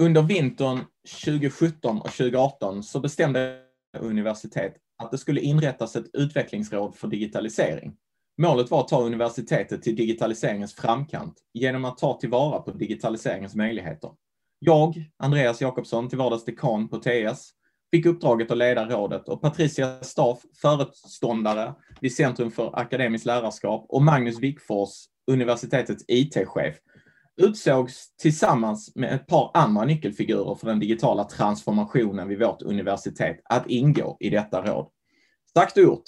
Under vintern 2017 och 2018 så bestämde universitet att det skulle inrättas ett utvecklingsråd för digitalisering. Målet var att ta universitetet till digitaliseringens framkant genom att ta tillvara på digitaliseringens möjligheter. Jag, Andreas Jakobsson, till vardags dekan på TS, fick uppdraget att leda rådet och Patricia Staff, föreståndare vid Centrum för akademiskt lärarskap och Magnus Wickfors, universitetets IT-chef, utsågs tillsammans med ett par andra nyckelfigurer för den digitala transformationen vid vårt universitet att ingå i detta råd. Sagt och gjort.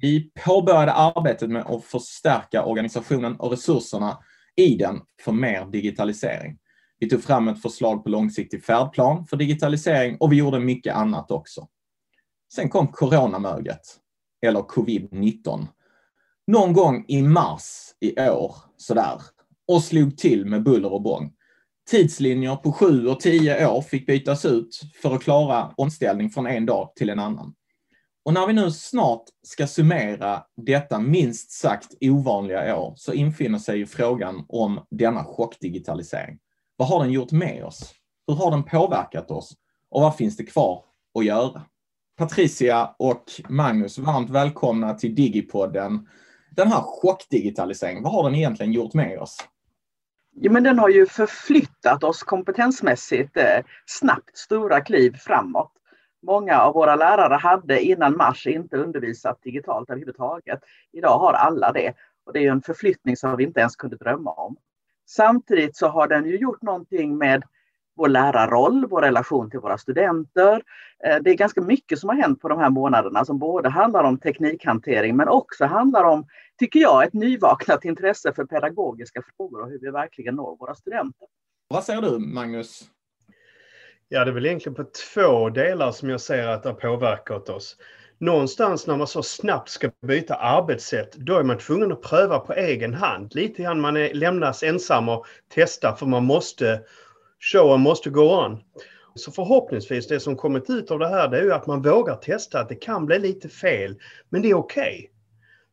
Vi påbörjade arbetet med att förstärka organisationen och resurserna i den för mer digitalisering. Vi tog fram ett förslag på långsiktig färdplan för digitalisering och vi gjorde mycket annat också. Sen kom coronamöget, eller covid-19. Någon gång i mars i år, sådär, och slog till med buller och bång. Tidslinjer på sju och tio år fick bytas ut för att klara omställning från en dag till en annan. Och när vi nu snart ska summera detta minst sagt ovanliga år så infinner sig ju frågan om denna chockdigitalisering. Vad har den gjort med oss? Hur har den påverkat oss? Och vad finns det kvar att göra? Patricia och Magnus, varmt välkomna till Digipodden. Den här chockdigitaliseringen, vad har den egentligen gjort med oss? Ja, men den har ju förflyttat oss kompetensmässigt eh, snabbt stora kliv framåt. Många av våra lärare hade innan mars inte undervisat digitalt överhuvudtaget. Idag har alla det och det är en förflyttning som vi inte ens kunde drömma om. Samtidigt så har den ju gjort någonting med vår lärarroll, vår relation till våra studenter. Eh, det är ganska mycket som har hänt på de här månaderna som både handlar om teknikhantering men också handlar om, tycker jag, ett nyvaknat intresse för pedagogiska frågor och hur vi verkligen når våra studenter. Vad säger du, Magnus? Ja, det är väl egentligen på två delar som jag ser att det har påverkat oss någonstans när man så snabbt ska byta arbetssätt, då är man tvungen att pröva på egen hand. Lite grann man är, lämnas ensam och testa för man måste, showen måste gå on. Så förhoppningsvis det som kommit ut av det här det är ju att man vågar testa att det kan bli lite fel, men det är okej. Okay,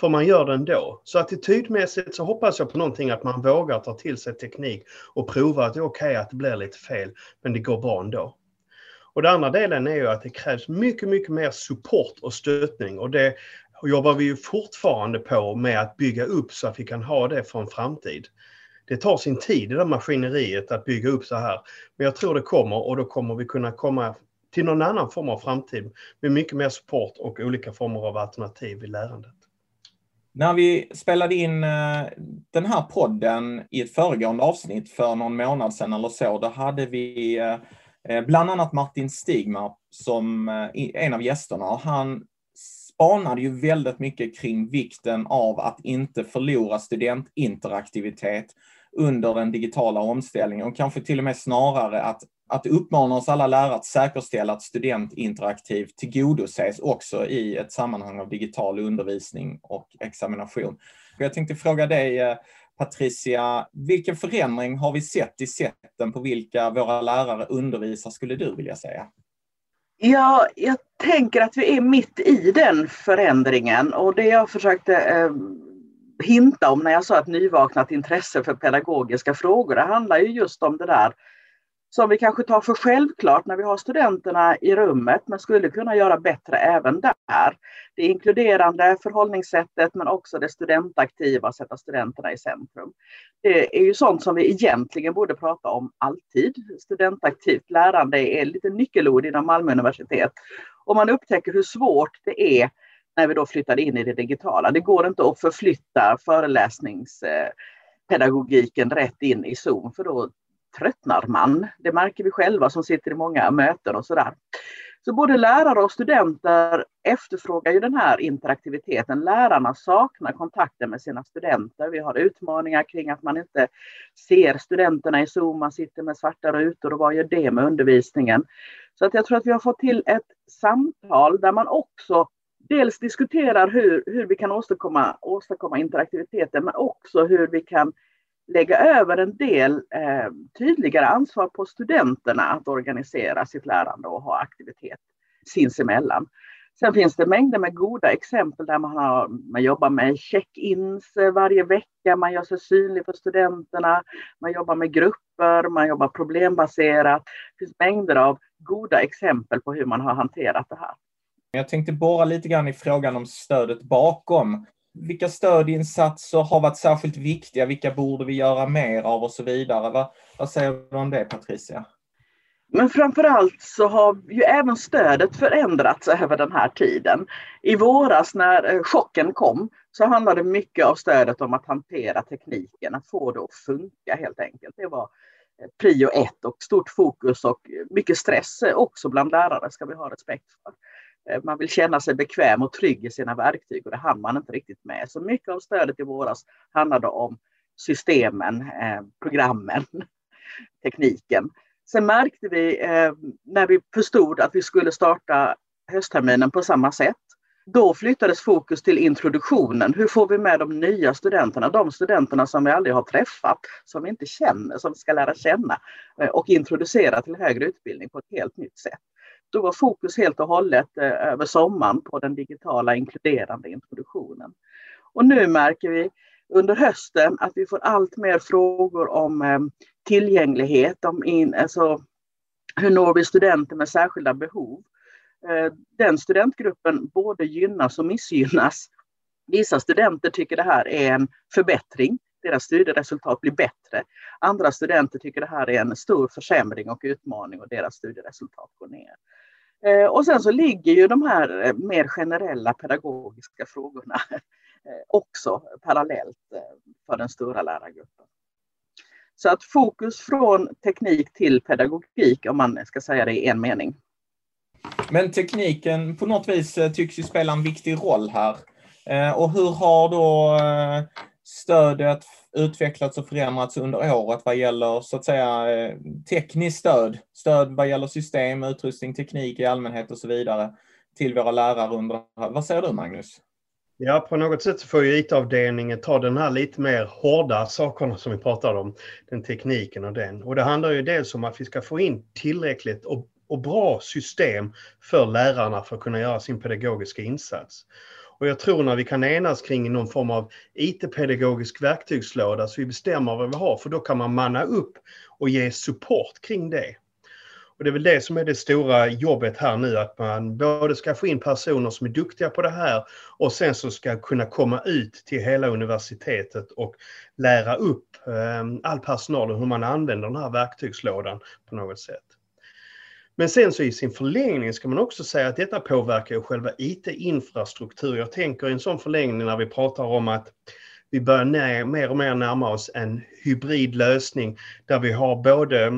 för man gör det ändå. Så attitydmässigt så hoppas jag på någonting att man vågar ta till sig teknik och prova att det är okej okay att det blir lite fel, men det går bra ändå. Och den andra delen är ju att det krävs mycket, mycket mer support och stöttning och det jobbar vi ju fortfarande på med att bygga upp så att vi kan ha det för en framtid. Det tar sin tid det där maskineriet att bygga upp så här. Men jag tror det kommer och då kommer vi kunna komma till någon annan form av framtid med mycket mer support och olika former av alternativ i lärandet. När vi spelade in eh, den här podden i ett föregående avsnitt för någon månad sedan eller så, då hade vi eh, eh, bland annat Martin Stigmar som en av gästerna. Han spanade ju väldigt mycket kring vikten av att inte förlora studentinteraktivitet under den digitala omställningen och kanske till och med snarare att, att uppmana oss alla lärare att säkerställa att studentinteraktiv tillgodoses också i ett sammanhang av digital undervisning och examination. Jag tänkte fråga dig, eh, Patricia, vilken förändring har vi sett i sätten på vilka våra lärare undervisar, skulle du vilja säga? Ja, jag tänker att vi är mitt i den förändringen och det jag försökte eh, hinta om när jag sa ett nyvaknat intresse för pedagogiska frågor, det handlar ju just om det där som vi kanske tar för självklart när vi har studenterna i rummet men skulle kunna göra bättre även där. Det inkluderande förhållningssättet men också det studentaktiva, sätta studenterna i centrum. Det är ju sånt som vi egentligen borde prata om alltid. Studentaktivt lärande är lite nyckelord inom Malmö universitet. Och man upptäcker hur svårt det är när vi då flyttade in i det digitala. Det går inte att förflytta föreläsningspedagogiken rätt in i Zoom för då tröttnar man. Det märker vi själva som sitter i många möten och sådär. Så både lärare och studenter efterfrågar ju den här interaktiviteten. Lärarna saknar kontakten med sina studenter. Vi har utmaningar kring att man inte ser studenterna i Zoom, man sitter med svarta rutor och vad gör det med undervisningen? Så att jag tror att vi har fått till ett samtal där man också dels diskuterar hur, hur vi kan åstadkomma, åstadkomma interaktiviteten men också hur vi kan lägga över en del eh, tydligare ansvar på studenterna att organisera sitt lärande och ha aktivitet sinsemellan. Sen finns det mängder med goda exempel där man, har, man jobbar med check-ins eh, varje vecka, man gör sig synlig för studenterna, man jobbar med grupper, man jobbar problembaserat. Det finns mängder av goda exempel på hur man har hanterat det här. Jag tänkte borra lite grann i frågan om stödet bakom. Vilka stödinsatser har varit särskilt viktiga? Vilka borde vi göra mer av och så vidare? Vad, vad säger du om det Patricia? Men framförallt så har ju även stödet förändrats över den här tiden. I våras när eh, chocken kom så handlade mycket av stödet om att hantera tekniken, att få det att funka helt enkelt. Det var eh, prio ett och stort fokus och mycket stress eh, också bland lärare ska vi ha respekt för. Eh, man vill känna sig bekväm och trygg i sina verktyg och det hann man inte riktigt med. Så mycket av stödet i våras handlade om systemen, eh, programmen, tekniken. Sen märkte vi eh, när vi förstod att vi skulle starta höstterminen på samma sätt. Då flyttades fokus till introduktionen. Hur får vi med de nya studenterna, de studenterna som vi aldrig har träffat, som vi inte känner, som vi ska lära känna och introducera till högre utbildning på ett helt nytt sätt. Då var fokus helt och hållet eh, över sommaren på den digitala inkluderande introduktionen. Och nu märker vi under hösten att vi får allt mer frågor om eh, tillgänglighet, om in, alltså, hur når vi studenter med särskilda behov. Eh, den studentgruppen både gynnas och missgynnas. Vissa studenter tycker det här är en förbättring, deras studieresultat blir bättre. Andra studenter tycker det här är en stor försämring och utmaning och deras studieresultat går ner. Eh, och sen så ligger ju de här eh, mer generella pedagogiska frågorna eh, också parallellt för den stora lärargruppen. Så att fokus från teknik till pedagogik, om man ska säga det i en mening. Men tekniken på något vis tycks ju spela en viktig roll här. Och hur har då stödet utvecklats och förändrats under året vad gäller så att säga eh, tekniskt stöd? Stöd vad gäller system, utrustning, teknik i allmänhet och så vidare till våra lärare under... Vad säger du Magnus? Ja, på något sätt får ju IT-avdelningen ta den här lite mer hårda sakerna som vi pratade om, den tekniken och den. Och det handlar ju dels om att vi ska få in tillräckligt och, och bra system för lärarna för att kunna göra sin pedagogiska insats. Och jag tror när vi kan enas kring någon form av IT-pedagogisk verktygslåda så vi bestämmer vad vi har, för då kan man manna upp och ge support kring det. Och det är väl det som är det stora jobbet här nu, att man både ska få in personer som är duktiga på det här och sen så ska kunna komma ut till hela universitetet och lära upp eh, all personal hur man använder den här verktygslådan på något sätt. Men sen så i sin förlängning ska man också säga att detta påverkar ju själva IT-infrastruktur. Jag tänker i en sån förlängning när vi pratar om att vi börjar ner, mer och mer närma oss en hybridlösning där vi har både eh,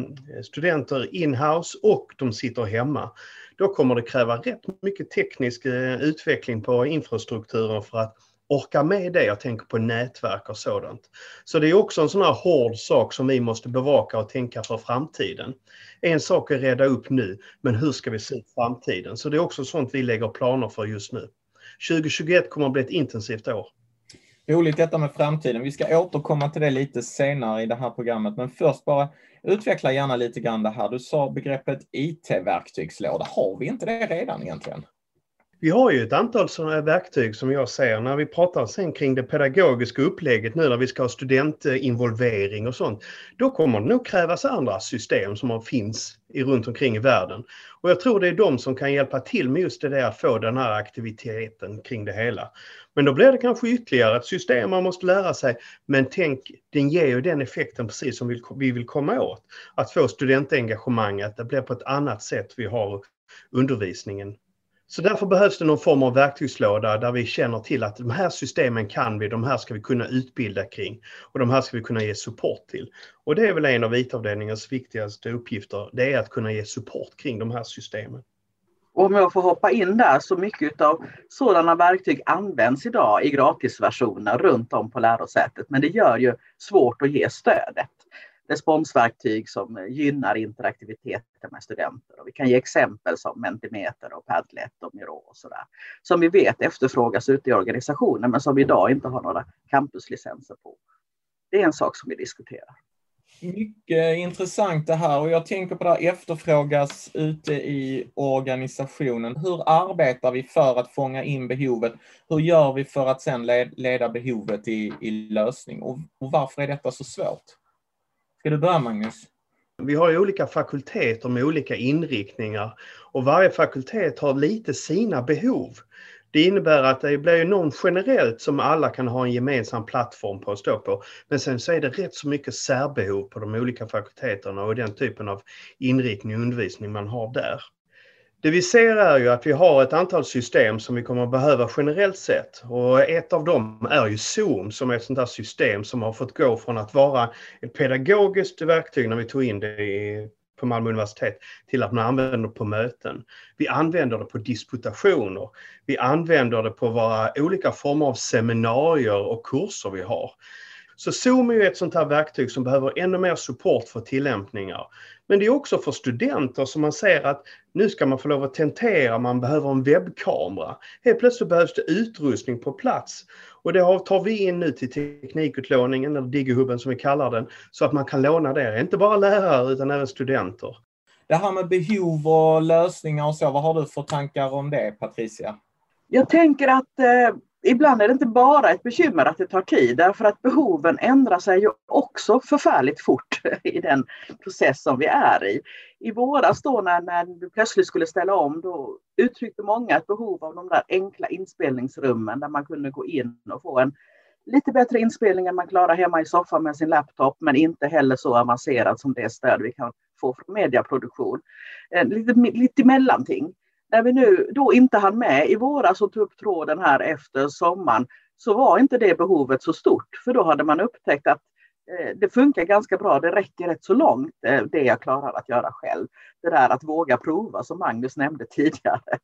studenter in-house och de sitter hemma. Då kommer det kräva rätt mycket teknisk eh, utveckling på infrastrukturen för att orka med det. Jag tänker på nätverk och sådant. Så det är också en sån här hård sak som vi måste bevaka och tänka för framtiden. En sak är att reda upp nu, men hur ska vi se ut framtiden? Så det är också sånt vi lägger planer för just nu. 2021 kommer att bli ett intensivt år. Roligt detta med framtiden. Vi ska återkomma till det lite senare i det här programmet, men först bara utveckla gärna lite grann det här. Du sa begreppet IT-verktygslåda. Har vi inte det redan egentligen? Vi har ju ett antal sådana här verktyg som jag ser när vi pratar sen kring det pedagogiska upplägget nu när vi ska ha studentinvolvering och sånt. Då kommer det nog krävas andra system som finns runt omkring i världen. Och jag tror det är de som kan hjälpa till med just det där att få den här aktiviteten kring det hela. Men då blir det kanske ytterligare ett system man måste lära sig. Men tänk, den ger ju den effekten precis som vi vill komma åt. Att få studentengagemanget, det blir på ett annat sätt vi har undervisningen så därför behövs det någon form av verktygslåda där vi känner till att de här systemen kan vi, de här ska vi kunna utbilda kring och de här ska vi kunna ge support till. Och det är väl en av IT-avdelningens viktigaste uppgifter, det är att kunna ge support kring de här systemen. Och om jag får hoppa in där, så mycket av sådana verktyg används idag i gratisversioner runt om på lärosätet, men det gör ju svårt att ge stödet responsverktyg som gynnar interaktiviteten med studenter. Och vi kan ge exempel som Mentimeter och Padlet och Miro och sådär. Som vi vet efterfrågas ute i organisationen men som vi idag inte har några campuslicenser på. Det är en sak som vi diskuterar. Mycket intressant det här och jag tänker på det här efterfrågas ute i organisationen. Hur arbetar vi för att fånga in behovet? Hur gör vi för att sedan leda behovet i, i lösning? Och, och varför är detta så svårt? Ska du börja Magnus? Vi har ju olika fakulteter med olika inriktningar och varje fakultet har lite sina behov. Det innebär att det blir någon generellt som alla kan ha en gemensam plattform på att stå på. Men sen så är det rätt så mycket särbehov på de olika fakulteterna och den typen av inriktning och undervisning man har där. Det vi ser är ju att vi har ett antal system som vi kommer att behöva generellt sett. Och ett av dem är ju Zoom som är ett sånt där system som har fått gå från att vara ett pedagogiskt verktyg när vi tog in det i på Malmö universitet till att man använder det på möten. Vi använder det på disputationer. Vi använder det på våra olika former av seminarier och kurser vi har. Så Zoom är ju ett sånt här verktyg som behöver ännu mer support för tillämpningar. Men det är också för studenter som man ser att nu ska man få lov att tentera, man behöver en webbkamera. Helt plötsligt behövs det utrustning på plats. Och det tar vi in nu till teknikutlåningen, eller Digihubben som vi kallar den, så att man kan låna det. Inte bara lärare utan även studenter. Det här med behov och lösningar och så, vad har du för tankar om det Patricia? Jag tänker att eh, ibland är det inte bara ett bekymmer att det tar tid, därför att behoven ändrar sig ju också förfärligt fort i den process som vi är i. I våras då när, när vi plötsligt skulle ställa om, då uttryckte många ett behov av de där enkla inspelningsrummen där man kunde gå in och få en lite bättre inspelning än man klarar hemma i soffan med sin laptop, men inte heller så avancerad som det stöd vi kan få från mediaproduktion. Eh, lite, lite mellanting när vi nu då inte hann med i våras och tog upp tråden här efter sommaren så var inte det behovet så stort för då hade man upptäckt att eh, det funkar ganska bra, det räcker rätt så långt eh, det jag klarar att göra själv. Det där att våga prova som Magnus nämnde tidigare.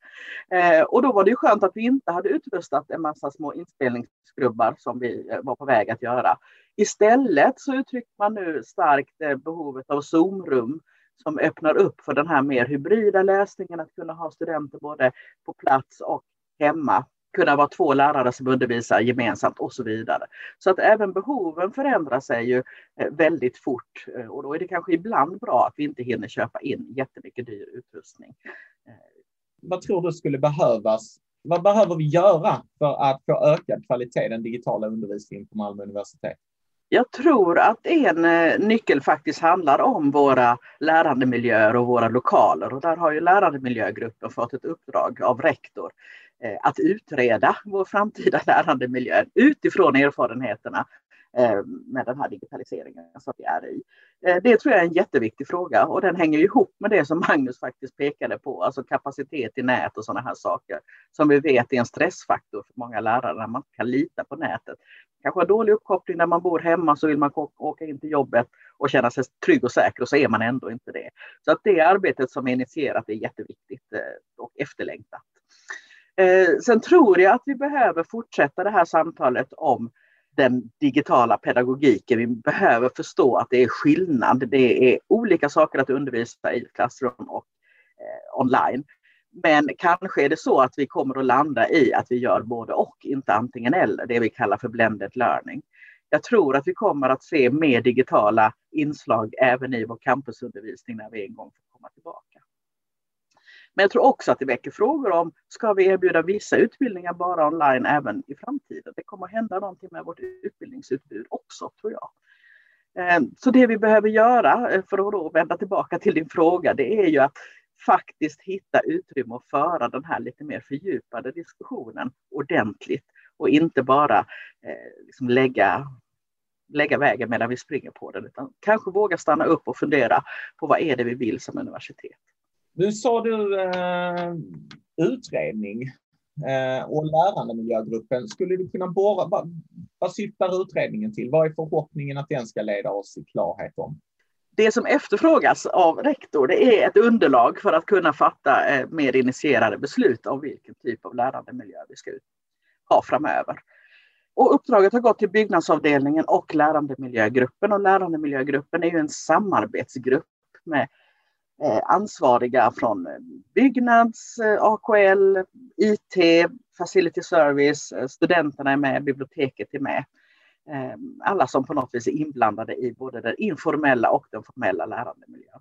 Eh, och då var det ju skönt att vi inte hade utrustat en massa små inspelningsskrubbar som vi var på väg att göra. Istället så uttrycker man nu starkt behovet av Zoomrum som öppnar upp för den här mer hybrida läsningen, att kunna ha studenter både på plats och hemma, kunna vara två lärare som undervisar gemensamt och så vidare. Så att även behoven förändrar sig ju eh, väldigt fort eh, och då är det kanske ibland bra att vi inte hinner köpa in jättemycket dyr utrustning. Eh, vad tror du skulle behövas? Vad behöver vi göra för att få ökad kvalitet i den digitala undervisningen på Malmö universitet? Jag tror att en eh, nyckel faktiskt handlar om våra lärandemiljöer och våra lokaler. Och där har ju lärandemiljögruppen fått ett uppdrag av rektor eh, att utreda vår framtida lärandemiljö utifrån erfarenheterna Eh, med den här digitaliseringen som vi är i. Eh, det tror jag är en jätteviktig fråga och den hänger ihop med det som Magnus faktiskt pekade på, alltså kapacitet i nät och sådana här saker som vi vet är en stressfaktor för många lärare när man kan lita på nätet. Kanske har dålig uppkoppling när man bor hemma så vill man åka in till jobbet och känna sig trygg och säker och så är man ändå inte det. Så att det arbetet som är initierat är jätteviktigt eh, och efterlängtat. Sen tror jag att vi behöver fortsätta det här samtalet om den digitala pedagogiken. Vi behöver förstå att det är skillnad. Det är olika saker att undervisa i klassrum och eh, online. Men kanske är det så att vi kommer att landa i att vi gör både och, inte antingen eller, det vi kallar för blended learning. Jag tror att vi kommer att se mer digitala inslag även i vår campusundervisning när vi en gång får komma tillbaka. Men jag tror också att det väcker frågor om, ska vi erbjuda vissa utbildningar bara online även i framtiden? Det kommer att hända någonting med vårt utbildningsutbud också, tror jag. Eh, så det vi behöver göra, eh, för att då vända tillbaka till din fråga, det är ju att faktiskt hitta utrymme att föra den här lite mer fördjupade diskussionen ordentligt och inte bara eh, liksom lägga, lägga vägen medan vi springer på den, utan kanske våga stanna upp och fundera på vad är det vi vill som universitet. Nu sa du eh, utredning eh, och lärandemiljögruppen. Skulle du kunna borra, vad, vad syftar utredningen till? Vad är förhoppningen att den ska leda oss i klarhet om? Det som efterfrågas av rektor det är ett underlag för att kunna fatta eh, mer initierade beslut om vilken typ av lärandemiljö vi ska ha framöver. Och uppdraget har gått till byggnadsavdelningen och lärandemiljögruppen och lärandemiljögruppen är ju en samarbetsgrupp med Eh, ansvariga från eh, Byggnads, eh, AKL, IT, Facility Service, studenterna är med, biblioteket är med. alla som på något vis är inblandade i både den informella och den formella lärandemiljön.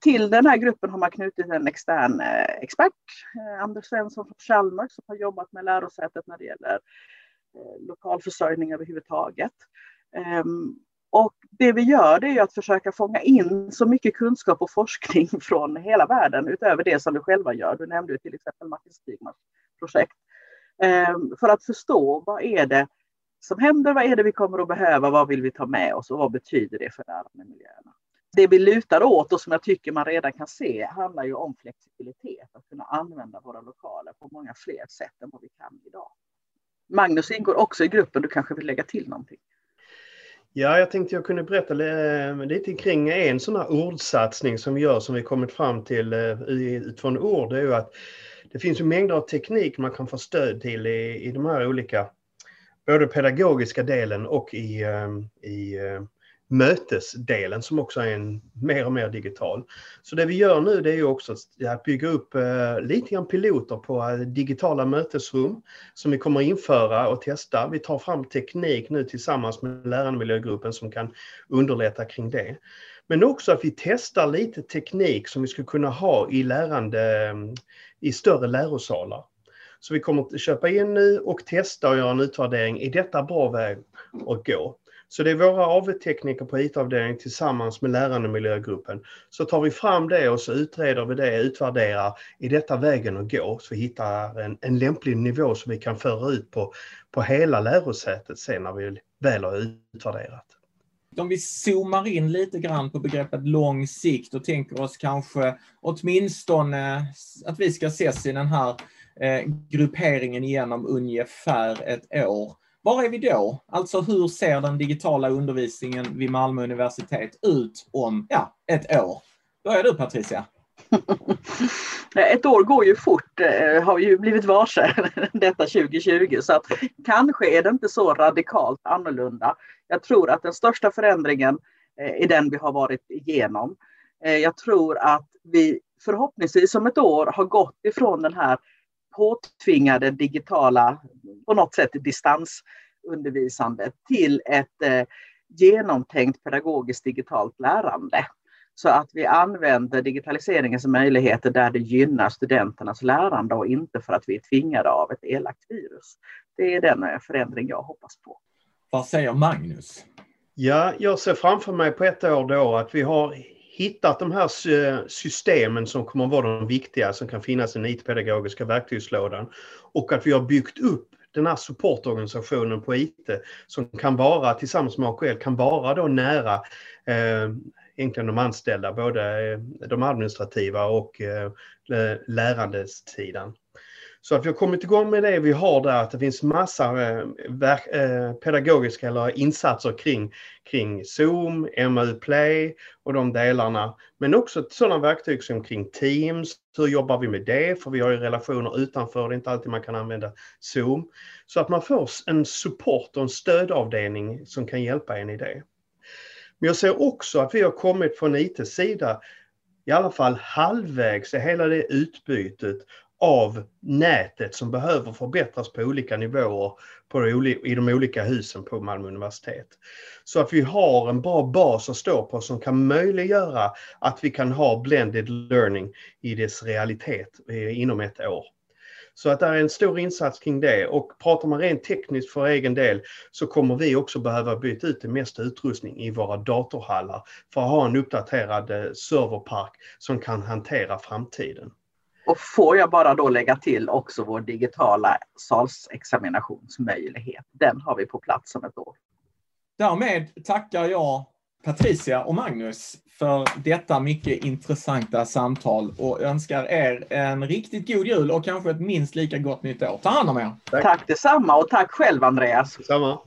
Till den här gruppen har man knutit en extern expert, Anders Svensson från Chalmers, som har jobbat med lärosätet när det gäller lokalförsörjning överhuvudtaget. Ehm, och det vi gör det är att försöka fånga in så mycket kunskap och forskning från hela världen utöver det som vi själva gör. Du nämnde till exempel Martin Stigmans projekt. Ehm, för att förstå vad är det som händer, vad är det vi kommer att behöva, vad vill vi ta med oss och vad betyder det för lärandemiljöerna? Det vi lutar åt och som jag tycker man redan kan se handlar ju om flexibilitet, att kunna använda våra lokaler på många fler sätt än vad vi kan idag. Magnus ingår också i gruppen, du kanske vill lägga till någonting? Ja, jag tänkte jag kunde berätta eh, lite kring en sån här ordsatsning som vi gör som vi kommit fram till eh, utifrån ord. Det är ju att det finns ju mängder av teknik man kan få stöd till i, i de här olika, både pedagogiska delen och i, eh, i mötesdelen som också är en mer och mer digital. Så det vi gör nu det är ju också att bygga upp eh, lite grann piloter på eh, digitala mötesrum som vi kommer införa och testa. Vi tar fram teknik nu tillsammans med lärandemiljögruppen som kan underlätta kring det. Men också att vi testar lite teknik som vi skulle kunna ha i lärande eh, i större lärosalar. Så vi kommer att köpa in nu och testa och göra en utvärdering. Är detta bra väg att gå? Så det är våra AV-tekniker på IT-avdelningen tillsammans med lärandemiljögruppen. Så tar vi fram det och så utreder vi det, utvärderar, är detta vägen att gå? Så vi hittar en, en lämplig nivå som vi kan föra ut på, på hela lärosätet sen när vi väl har utvärderat. Om vi zoomar in lite grann på begreppet lång sikt och tänker oss kanske åtminstone eh, att vi ska ses i den här eh, grupperingen igenom ungefär ett år. Var är vi då? Alltså hur ser den digitala undervisningen vid Malmö universitet ut om ja, ett år? Börjar du Patricia? Ett år går ju fort, eh, har ju blivit varse detta 2020 så att kanske är det inte så radikalt annorlunda. Jag tror att den största förändringen eh, är den vi har varit igenom. Eh, jag tror att vi förhoppningsvis om ett år har gått ifrån den här påtvingade digitala, på något sätt distansundervisande till ett eh, genomtänkt pedagogiskt digitalt lärande. Så att vi använder digitaliseringens möjligheter där det gynnar studenternas lärande och inte för att vi är tvingade av ett elakt virus. Det är den eh, förändring jag hoppas på. Vad säger Magnus? Ja, jag ser framför mig på ett år då att vi har hittat de här systemen som kommer att vara de viktiga som kan finnas i den IT-pedagogiska verktygslådan och att vi har byggt upp den här supportorganisationen på IT som kan vara tillsammans med AKL kan vara då nära eh, egentligen de anställda, både eh, de administrativa och eh, lärandesidan. Så att vi har kommit igång med det vi har där, att det finns massa eh, eh pedagogiska eller insatser kring, kring Zoom, MU Play och de delarna. Men också sådana verktyg som kring Teams, hur jobbar vi med det? För vi har ju relationer utanför, det är inte alltid man kan använda Zoom. Så att man får en support och en stödavdelning som kan hjälpa en i det. Men jag ser också att vi har kommit från IT-sida i alla fall halvvägs i hela det utbytet av nätet som behöver förbättras på olika nivåer på, i de olika husen på Malmö universitet. Så att vi har en bra bas att stå på som kan möjliggöra att vi kan ha blended learning i dess realitet eh, inom ett år. Så att det är en stor insats kring det och pratar man rent tekniskt för egen del så kommer vi också behöva byta ut det mesta utrustning i våra datorhallar för att ha en uppdaterad eh, serverpark som kan hantera framtiden. Och får jag bara då lägga till också vår digitala salsexaminationsmöjlighet. Den har vi på plats om ett år. Därmed tackar jag Patricia och Magnus för detta mycket intressanta samtal och önskar er en riktigt god jul och kanske ett minst lika gott nytt år. Ta hand om er! Tack, tack detsamma och tack själv Andreas! Detsamma!